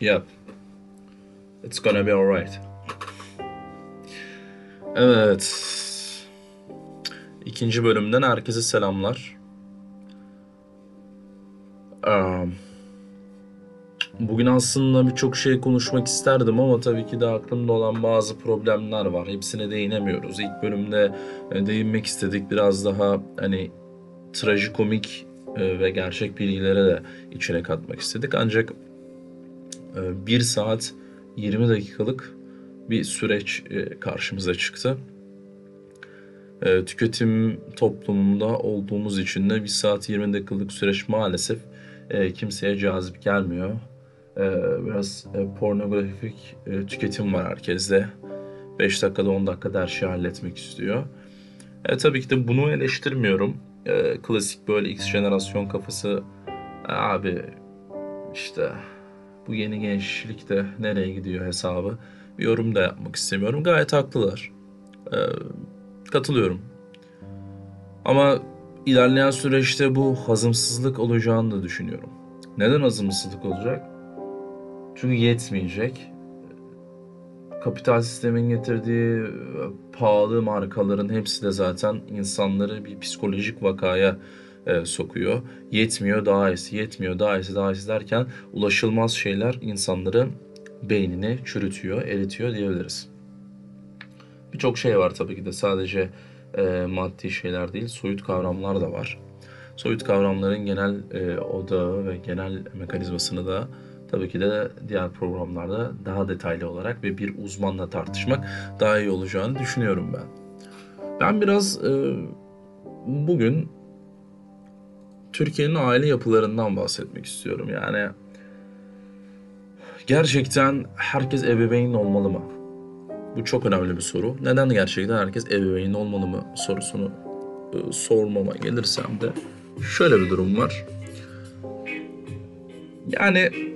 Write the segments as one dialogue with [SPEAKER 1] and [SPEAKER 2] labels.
[SPEAKER 1] Yep. It's gonna be alright. Evet. İkinci bölümden herkese selamlar. Um, bugün aslında birçok şey konuşmak isterdim ama tabii ki de aklımda olan bazı problemler var. Hepsine değinemiyoruz. İlk bölümde e, değinmek istedik biraz daha hani trajikomik e, ve gerçek bilgilere de içine katmak istedik. Ancak 1 saat 20 dakikalık bir süreç e, karşımıza çıktı. E, tüketim toplumunda olduğumuz için de 1 saat 20 dakikalık süreç maalesef e, kimseye cazip gelmiyor. Biraz pornografik tüketim var herkeste. 5 dakikada 10 dakikada her şeyi halletmek istiyor. E, tabii ki de bunu eleştirmiyorum. E, klasik böyle X jenerasyon kafası abi işte bu yeni gençlikte nereye gidiyor hesabı bir yorum da yapmak istemiyorum. Gayet haklılar. Ee, katılıyorum. Ama ilerleyen süreçte bu hazımsızlık olacağını da düşünüyorum. Neden hazımsızlık olacak? Çünkü yetmeyecek. Kapital sistemin getirdiği pahalı markaların hepsi de zaten insanları bir psikolojik vakaya e, sokuyor. Yetmiyor daha iyisi, yetmiyor daha iyisi, daha iyisi derken ulaşılmaz şeyler insanları beynini çürütüyor, eritiyor diyebiliriz. Birçok şey var tabii ki de sadece e, maddi şeyler değil, soyut kavramlar da var. Soyut kavramların genel e, odağı ve genel mekanizmasını da tabii ki de diğer programlarda daha detaylı olarak ve bir uzmanla tartışmak daha iyi olacağını düşünüyorum ben. Ben biraz e, bugün Türkiye'nin aile yapılarından bahsetmek istiyorum. Yani gerçekten herkes ebeveyn olmalı mı? Bu çok önemli bir soru. Neden gerçekten herkes ebeveyn olmalı mı sorusunu e, sormama gelirsem de şöyle bir durum var. Yani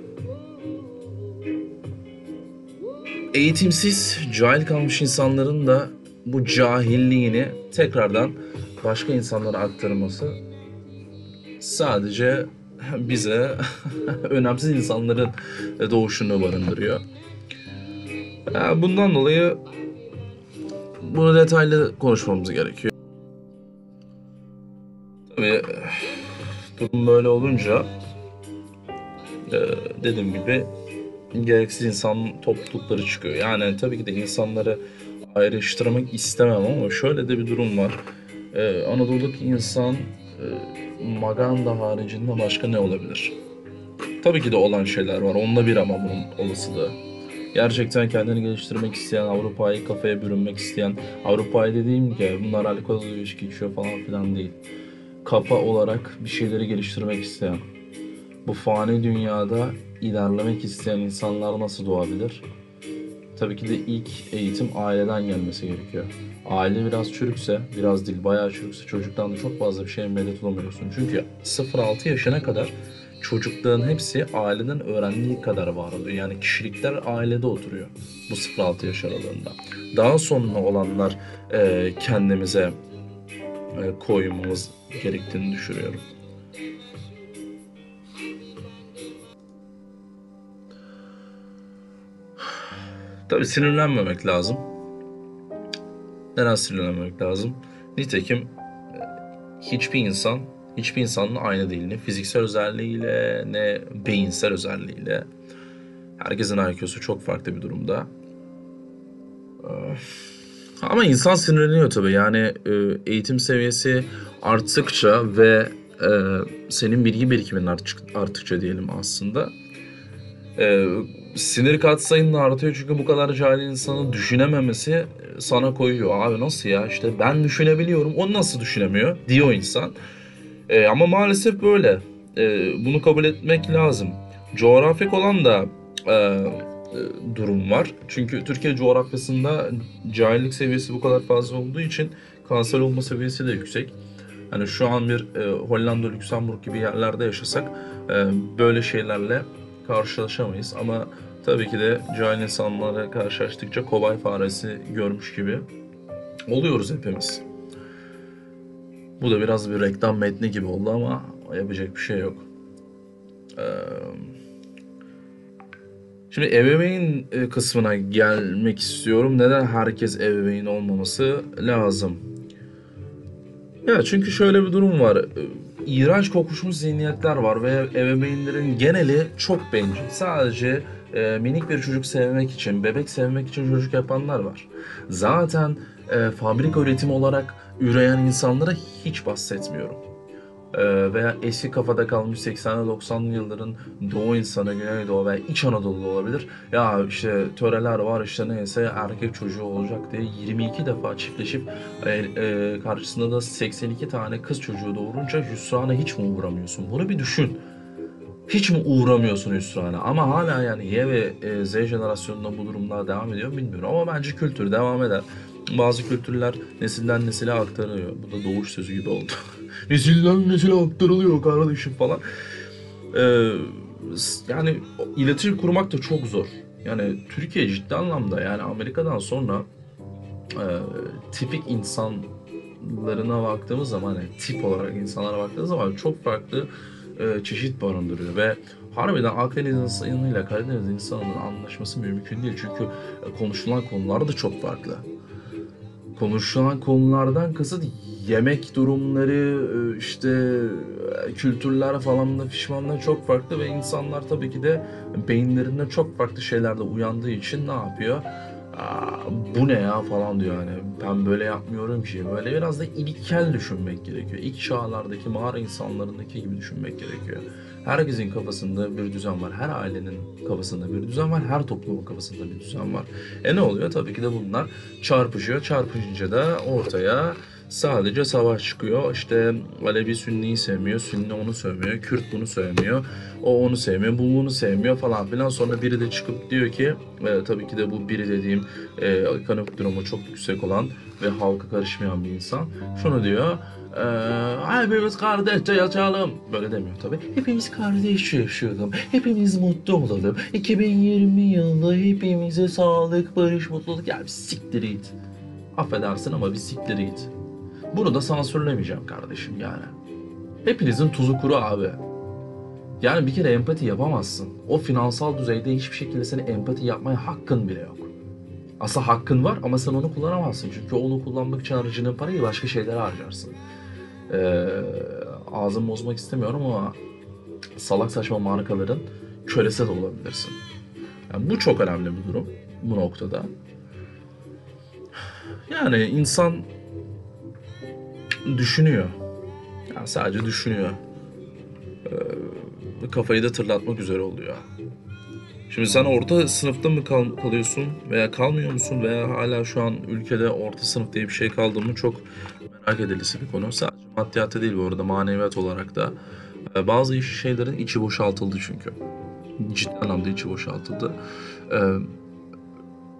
[SPEAKER 1] eğitimsiz, cahil kalmış insanların da bu cahilliğini tekrardan başka insanlara aktarması sadece bize önemsiz insanların doğuşunu barındırıyor. Bundan dolayı bunu detaylı konuşmamız gerekiyor. Tabii durum böyle olunca e, dediğim gibi gereksiz insan toplulukları çıkıyor. Yani tabii ki de insanları ayrıştırmak istemem ama şöyle de bir durum var. Ee, Anadolu'daki insan e, maganda haricinde başka ne olabilir? Tabii ki de olan şeyler var. Onda bir ama bunun olasılığı. Gerçekten kendini geliştirmek isteyen, Avrupa'yı kafaya bürünmek isteyen, Avrupa'yı dediğim ki bunlar alkol ilişki içiyor falan filan değil. Kafa olarak bir şeyleri geliştirmek isteyen, bu fani dünyada ilerlemek isteyen insanlar nasıl doğabilir? Tabii ki de ilk eğitim aileden gelmesi gerekiyor. Aile biraz çürükse, biraz dil bayağı çürükse çocuktan da çok fazla bir şey medet olamıyorsun. Çünkü 0-6 yaşına kadar çocukların hepsi aileden öğrendiği kadar var oluyor. Yani kişilikler ailede oturuyor bu 0-6 yaş aralığında. Daha sonra olanlar e, kendimize e, koymamız gerektiğini düşünüyorum. Tabii sinirlenmemek lazım. Neden sinirlenmemek lazım? Nitekim e, hiçbir insan, hiçbir insanın aynı değil. Ne fiziksel özelliğiyle ne beyinsel özelliğiyle. Herkesin IQ'su çok farklı bir durumda. E, ama insan sinirleniyor tabii. Yani e, eğitim seviyesi arttıkça ve senin bilgi birikimin arttıkça diyelim aslında sinir katsayın da artıyor çünkü bu kadar cahil insanın düşünememesi e, sana koyuyor. Abi nasıl ya işte ben düşünebiliyorum o nasıl düşünemiyor diyor insan. E, ama maalesef böyle. E, bunu kabul etmek lazım. Coğrafik olan da e, e, durum var. Çünkü Türkiye coğrafyasında cahillik seviyesi bu kadar fazla olduğu için kanser olma seviyesi de yüksek. Hani şu an bir e, Hollanda, Lüksemburg gibi yerlerde yaşasak e, böyle şeylerle karşılaşamayız. Ama tabii ki de cahil insanlara karşılaştıkça kobay faresi görmüş gibi oluyoruz hepimiz. Bu da biraz bir reklam metni gibi oldu ama yapacak bir şey yok. Ee, Şimdi ebeveyn e, kısmına gelmek istiyorum. Neden herkes ebeveyn olmaması lazım? Ya çünkü şöyle bir durum var. İğrenç kokuşmuş zihniyetler var ve ebeveynlerin geneli çok bencil. Sadece e, minik bir çocuk sevmek için, bebek sevmek için çocuk yapanlar var. Zaten e, fabrika üretimi olarak üreyen insanlara hiç bahsetmiyorum. E, veya eski kafada kalmış 80'li 90'lı yılların Doğu insanı, Güneydoğu veya İç Anadolu'da olabilir. Ya işte töreler var işte neyse erkek çocuğu olacak diye 22 defa çiftleşip e, e, karşısında da 82 tane kız çocuğu doğurunca hüsrana hiç mi uğramıyorsun? Bunu bir düşün. Hiç mi uğramıyorsun hüsrana? Ama hala yani Y ve e, Z jenerasyonunda bu durumlar devam ediyor bilmiyorum. Ama bence kültür devam eder. Bazı kültürler nesilden nesile aktarılıyor. Bu da doğuş sözü gibi oldu. nesilden nesile aktarılıyor kardeşim falan. Ee, yani iletişim kurmak da çok zor. Yani Türkiye ciddi anlamda yani Amerika'dan sonra e, tipik insanlarına baktığımız zaman yani tip olarak insanlara baktığımız zaman çok farklı e, çeşit barındırıyor ve harbiden Akdeniz insanıyla Karadeniz insanının anlaşması mümkün değil çünkü e, konuşulan konular da çok farklı. Konuşulan konulardan kasıt yemek durumları, e, işte e, kültürler falan da fişmanlar çok farklı ve insanlar tabii ki de beyinlerinde çok farklı şeylerde uyandığı için ne yapıyor? Bu ne ya falan diyor yani. Ben böyle yapmıyorum ki. Böyle biraz da ilkel düşünmek gerekiyor. İlk çağlardaki mağara insanlarındaki gibi düşünmek gerekiyor. Herkesin kafasında bir düzen var. Her ailenin kafasında bir düzen var. Her toplumun kafasında bir düzen var. E ne oluyor? Tabii ki de bunlar çarpışıyor. Çarpışınca da ortaya sadece savaş çıkıyor işte Alevi Sünni'yi sevmiyor Sünni onu sevmiyor Kürt bunu sevmiyor o onu sevmiyor, bu bunu sevmiyor falan filan. Sonra biri de çıkıp diyor ki, e, tabii ki de bu biri dediğim e, ekonomik durumu çok yüksek olan ve halka karışmayan bir insan. Şunu diyor, e, hepimiz kardeşçe yaşayalım. Böyle demiyor tabii. Hepimiz kardeşçe yaşayalım, hepimiz mutlu olalım. 2020 yılı hepimize sağlık, barış, mutluluk. Ya bir siktir git. Affedersin ama bir siktir git. Bunu da sansürlemeyeceğim kardeşim yani. Hepinizin tuzu kuru abi. Yani bir kere empati yapamazsın. O finansal düzeyde hiçbir şekilde senin empati yapmaya hakkın bile yok. Aslında hakkın var ama sen onu kullanamazsın. Çünkü onu kullanmak için harcadığın parayı başka şeylere harcarsın. Ee, ağzımı bozmak istemiyorum ama salak saçma markaların kölesi de olabilirsin. Yani bu çok önemli bir durum bu noktada. Yani insan düşünüyor. Yani sadece düşünüyor kafayı da tırlatmak üzere oluyor. Şimdi sen orta sınıfta mı kal- kalıyorsun veya kalmıyor musun veya hala şu an ülkede orta sınıf diye bir şey kaldı mı çok merak edilisi bir konu. Sadece maddiyatta değil bu arada maneviyat olarak da Ee, bazı şeylerin içi boşaltıldı çünkü. Ciddi anlamda içi boşaltıldı. Ee,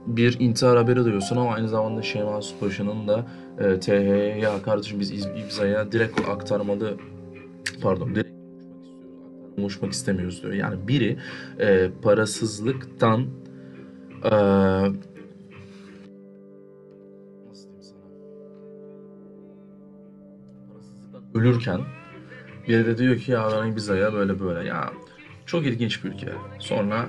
[SPEAKER 1] bir intihar haberi duyuyorsun ama aynı zamanda Şeyma Subaşı'nın da e, TH'ye ya kardeşim biz İz- İBZA'ya direkt aktarmalı pardon direkt konuşmak istemiyoruz diyor. Yani biri e, parasızlıktan e, ölürken biri de diyor ki ya ben Biza'ya böyle böyle. Ya çok ilginç bir ülke. Sonra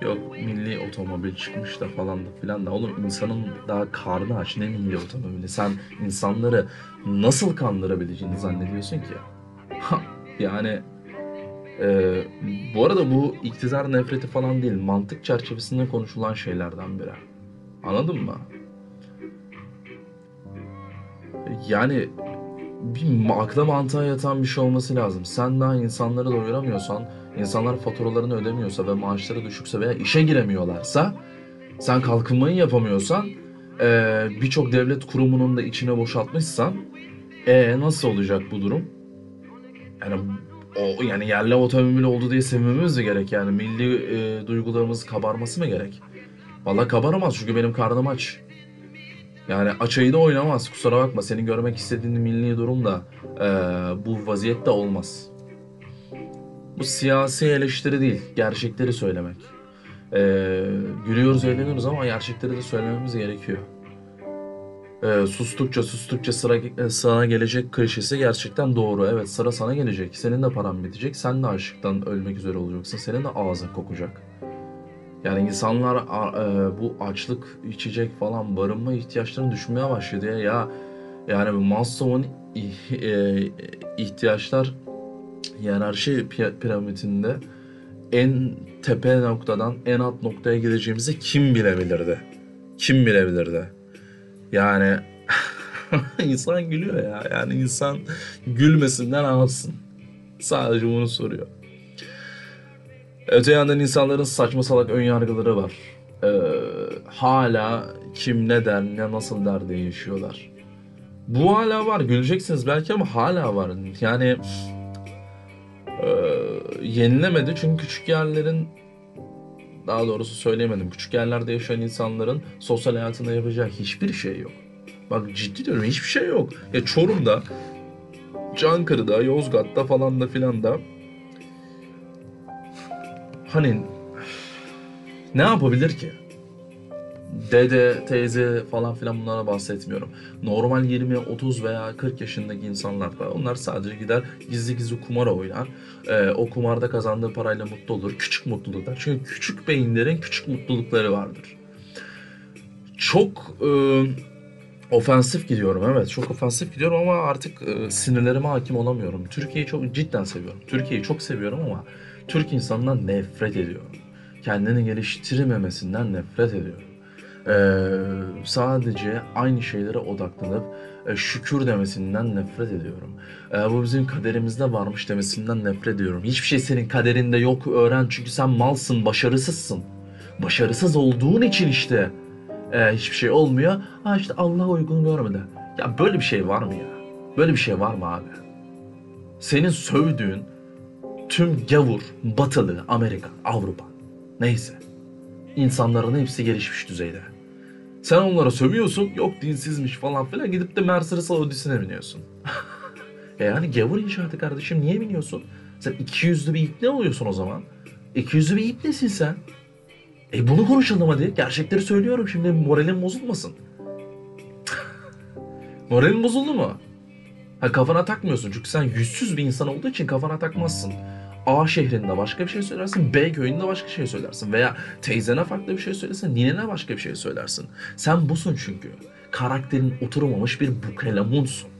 [SPEAKER 1] yok milli otomobil çıkmış da falan da filan da. Oğlum insanın daha karnı aç ne milli otomobili. Sen insanları nasıl kandırabileceğini zannediyorsun ki? Yani ee, bu arada bu iktidar nefreti falan değil, mantık çerçevesinde konuşulan şeylerden biri. Anladın mı? Yani bir akla mantığa yatan bir şey olması lazım. Sen daha insanları doyuramıyorsan, insanlar faturalarını ödemiyorsa ve maaşları düşükse veya işe giremiyorlarsa, sen kalkınmayı yapamıyorsan, ee, birçok devlet kurumunun da içine boşaltmışsan, e nasıl olacak bu durum? Yani o yani yerli otomobil oldu diye sevinmemiz mi gerek yani milli e, duygularımız kabarması mı gerek? Vallahi kabaramaz çünkü benim karnım aç. Yani açayı da oynamaz kusura bakma senin görmek istediğin milli durum da e, bu vaziyette olmaz. Bu siyasi eleştiri değil gerçekleri söylemek. E, gülüyoruz eğleniyoruz ama gerçekleri de söylememiz gerekiyor. e, sustukça sustukça sıra e, sana gelecek klişesi gerçekten doğru. Evet sıra sana gelecek. Senin de paran bitecek. Sen de açlıktan ölmek üzere olacaksın. Senin de ağzın kokacak. Yani insanlar e, bu açlık, içecek falan barınma ihtiyaçlarını düşünmeye başladı ya. Ya yani Maslow'un e, ihtiyaçlar hiyerarşi pi- piramidinde en tepe noktadan en alt noktaya gideceğimizi kim bilebilirdi? Kim bilebilirdi? Yani insan gülüyor ya. Yani insan gülmesinden alsın. Sadece bunu soruyor. Öte yandan insanların saçma salak ön yargıları var. Ee, hala kim ne der, ne nasıl der diye yaşıyorlar. Bu hala var. Güleceksiniz belki ama hala var. Yani e, yenilemedi çünkü küçük yerlerin daha doğrusu söyleyemedim. Küçük yerlerde yaşayan insanların sosyal hayatında yapacağı hiçbir şey yok. Bak ciddi diyorum hiçbir şey yok. Ya Çorum'da, Çankırı'da, Yozgat'ta falan da filan da hani ne yapabilir ki? Dede, teyze falan filan bunlara bahsetmiyorum. Normal 20, 30 veya 40 yaşındaki insanlar da onlar sadece gider gizli gizli kumara oynar. Ee, o kumarda kazandığı parayla mutlu olur. Küçük mutluluklar. Çünkü küçük beyinlerin küçük mutlulukları vardır. Çok e, ofensif gidiyorum evet. Çok ofensif gidiyorum ama artık e, sinirlerime hakim olamıyorum. Türkiye'yi çok cidden seviyorum. Türkiye'yi çok seviyorum ama Türk insanından nefret ediyorum. Kendini geliştirmemesinden nefret ediyorum. Ee, sadece aynı şeylere odaklanıp e, şükür demesinden nefret ediyorum. Ee, bu bizim kaderimizde varmış demesinden nefret ediyorum. Hiçbir şey senin kaderinde yok öğren çünkü sen malsın, başarısızsın. Başarısız olduğun için işte e, hiçbir şey olmuyor. Ha işte Allah uygun görmedi. Ya böyle bir şey var mı ya? Böyle bir şey var mı abi? Senin sövdüğün tüm gavur, batılı, Amerika, Avrupa neyse insanların hepsi gelişmiş düzeyde. Sen onlara sövüyorsun, yok dinsizmiş falan filan gidip de Mercedes Audi'sine biniyorsun. e yani gavur inşaatı kardeşim niye biniyorsun? Sen iki yüzlü bir ipne oluyorsun o zaman. İki yüzlü bir ipnesin sen. E bunu konuşalım hadi. Gerçekleri söylüyorum şimdi moralin bozulmasın. moralin bozuldu mu? Ha kafana takmıyorsun çünkü sen yüzsüz bir insan olduğu için kafana takmazsın. A şehrinde başka bir şey söylersin, B köyünde başka bir şey söylersin veya teyzene farklı bir şey söylersin, ninene başka bir şey söylersin. Sen busun çünkü. Karakterin oturmamış bir bukelemunsun.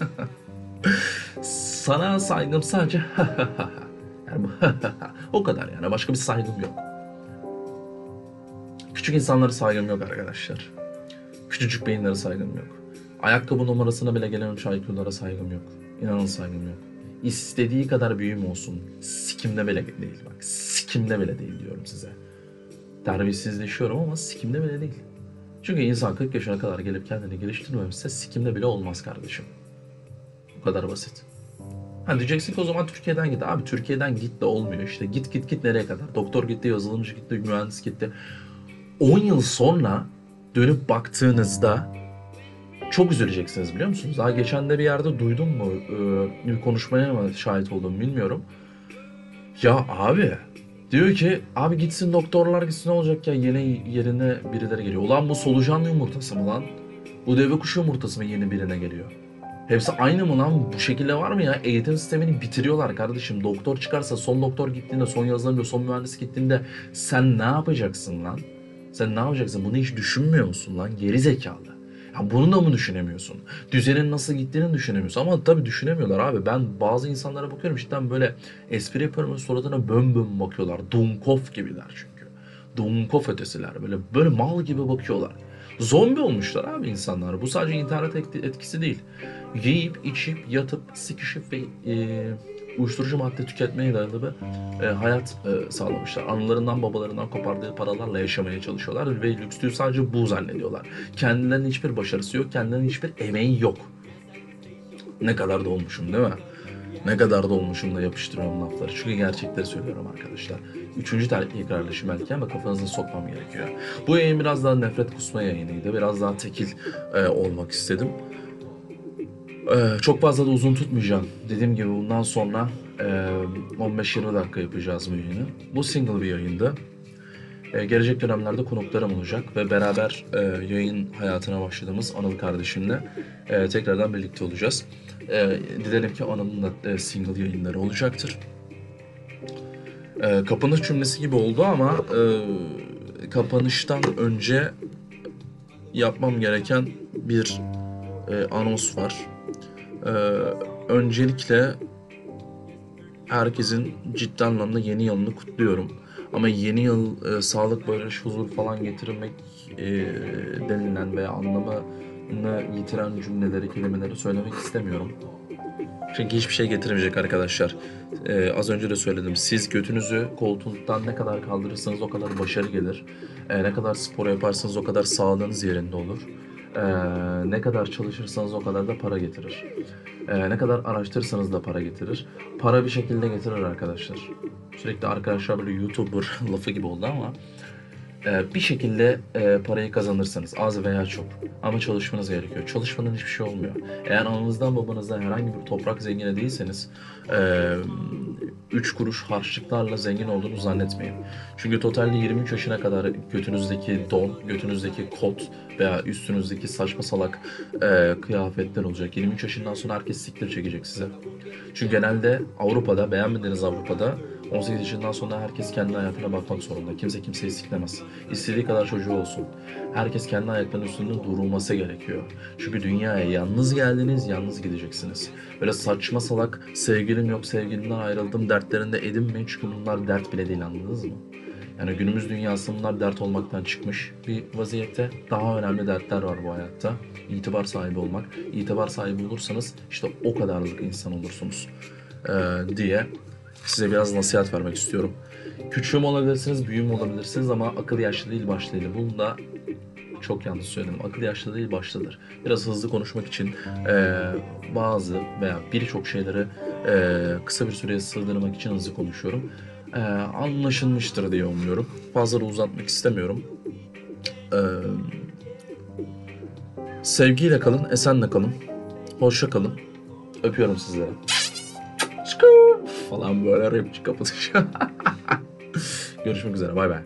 [SPEAKER 1] Sana saygım sadece yani o kadar yani başka bir saygım yok. Küçük insanlara saygım yok arkadaşlar. Küçücük beyinlere saygım yok. Ayakkabı numarasına bile gelen IQ'lara saygım yok. İnanın saygım yok. İstediği kadar büyüğüm olsun. Sikimde bile değil bak. Sikimde bile değil diyorum size. Terbiyesizleşiyorum ama sikimde bile değil. Çünkü insan 40 yaşına kadar gelip kendini geliştirmemişse sikimde bile olmaz kardeşim. Bu kadar basit. Ha diyeceksin ki o zaman Türkiye'den git. Abi Türkiye'den git de olmuyor işte. Git git git nereye kadar? Doktor gitti, yazılımcı gitti, mühendis gitti. 10 yıl sonra dönüp baktığınızda çok üzüleceksiniz biliyor musunuz? Daha geçen de bir yerde duydum mu? Ee, bir konuşmaya mı şahit oldum bilmiyorum. Ya abi diyor ki abi gitsin doktorlar gitsin ne olacak ya yeni yerine birileri geliyor. Ulan bu solucan yumurtası mı lan? Bu deve kuşu yumurtası mı yeni birine geliyor? Hepsi aynı mı lan? Bu şekilde var mı ya? Eğitim sistemini bitiriyorlar kardeşim. Doktor çıkarsa son doktor gittiğinde, son yazılımcı, son mühendis gittiğinde sen ne yapacaksın lan? Sen ne yapacaksın? Bunu hiç düşünmüyor musun lan? Geri zekalı. Ya bunu da mı düşünemiyorsun? Düzenin nasıl gittiğini düşünemiyorsun. Ama tabii düşünemiyorlar abi. Ben bazı insanlara bakıyorum cidden böyle espri yapıyorum ve suratına bön bön bakıyorlar. Dunkov gibiler çünkü. Dunkov ötesiler. Böyle böyle mal gibi bakıyorlar. Zombi olmuşlar abi insanlar. Bu sadece internet etki- etkisi değil. Yiyip, içip, yatıp, sikişip ve e, uyuşturucu madde tüketmeye dayalı bir e, hayat e, sağlamışlar. Analarından babalarından kopardığı paralarla yaşamaya çalışıyorlar ve lükslüğü sadece bu zannediyorlar. Kendilerinin hiçbir başarısı yok, kendilerinin hiçbir emeği yok. Ne kadar da olmuşum değil mi? Ne kadar da olmuşum da yapıştırıyorum lafları. Çünkü gerçekleri söylüyorum arkadaşlar. Üçüncü tekrarlaşım belki ama kafanızı sokmam gerekiyor. Bu yayın biraz daha nefret kusma yayınıydı. Biraz daha tekil e, olmak istedim. Ee, çok fazla da uzun tutmayacağım. Dediğim gibi bundan sonra e, 15-20 dakika yapacağız bu yayını. Bu single bir yayındı. E, gelecek dönemlerde konuklarım olacak ve beraber e, yayın hayatına başladığımız Anıl kardeşimle e, tekrardan birlikte olacağız. E, dilerim ki Anıl'ın da e, single yayınları olacaktır. E, kapanış cümlesi gibi oldu ama e, kapanıştan önce yapmam gereken bir e, anons var. E, öncelikle herkesin ciddi anlamda yeni yılını kutluyorum. Ama yeni yıl e, sağlık, barış, huzur falan getirmek e, denilen veya anlamını yitiren cümleleri, kelimeleri söylemek istemiyorum. Çünkü hiçbir şey getirmeyecek arkadaşlar. Ee, az önce de söyledim. Siz götünüzü koltuktan ne kadar kaldırırsanız o kadar başarı gelir. Ee, ne kadar spor yaparsanız o kadar sağlığınız yerinde olur. Ee, ne kadar çalışırsanız o kadar da para getirir. Ee, ne kadar araştırırsanız da para getirir. Para bir şekilde getirir arkadaşlar. Sürekli arkadaşlar böyle YouTuber lafı gibi oldu ama e, bir şekilde e, parayı kazanırsanız az veya çok ama çalışmanız gerekiyor. Çalışmadan hiçbir şey olmuyor. Eğer ananızdan babanızdan herhangi bir toprak zengini değilseniz 3 kuruş harçlıklarla zengin olduğunu zannetmeyin. Çünkü totalde 23 yaşına kadar götünüzdeki don, götünüzdeki kot veya üstünüzdeki saçma salak e, kıyafetler olacak. 23 yaşından sonra herkes siktir çekecek size. Çünkü genelde Avrupa'da, beğenmediğiniz Avrupa'da 18 yaşından sonra herkes kendi hayatına bakmak zorunda. Kimse kimseyi siklemez. İstediği kadar çocuğu olsun. Herkes kendi ayaklarının üstünde durulması gerekiyor. Çünkü dünyaya yalnız geldiniz, yalnız gideceksiniz. Böyle saçma salak sevgilim yok, sevgilimden ayrıldım dertlerinde edinmeyin. Çünkü bunlar dert bile değil anladınız mı? Yani günümüz dünyası bunlar dert olmaktan çıkmış bir vaziyette. Daha önemli dertler var bu hayatta. İtibar sahibi olmak. İtibar sahibi olursanız işte o kadarlık insan olursunuz. Ee, diye size biraz nasihat vermek istiyorum. Küçüğüm olabilirsiniz, büyüğüm olabilirsiniz ama akıl yaşlı değil başlıydı. Bunu da çok yanlış söyledim. Akıl yaşlı değil başlıdır. Biraz hızlı konuşmak için eee, bazı veya birçok şeyleri eee, kısa bir süreye sığdırmak için hızlı konuşuyorum. Eee, anlaşılmıştır diye umuyorum. Fazla da uzatmak istemiyorum. Eee, sevgiyle kalın, esenle kalın. Hoşça kalın. Öpüyorum sizleri. Falan böyle rapçi kapatış. Görüşmek üzere. Bay bay.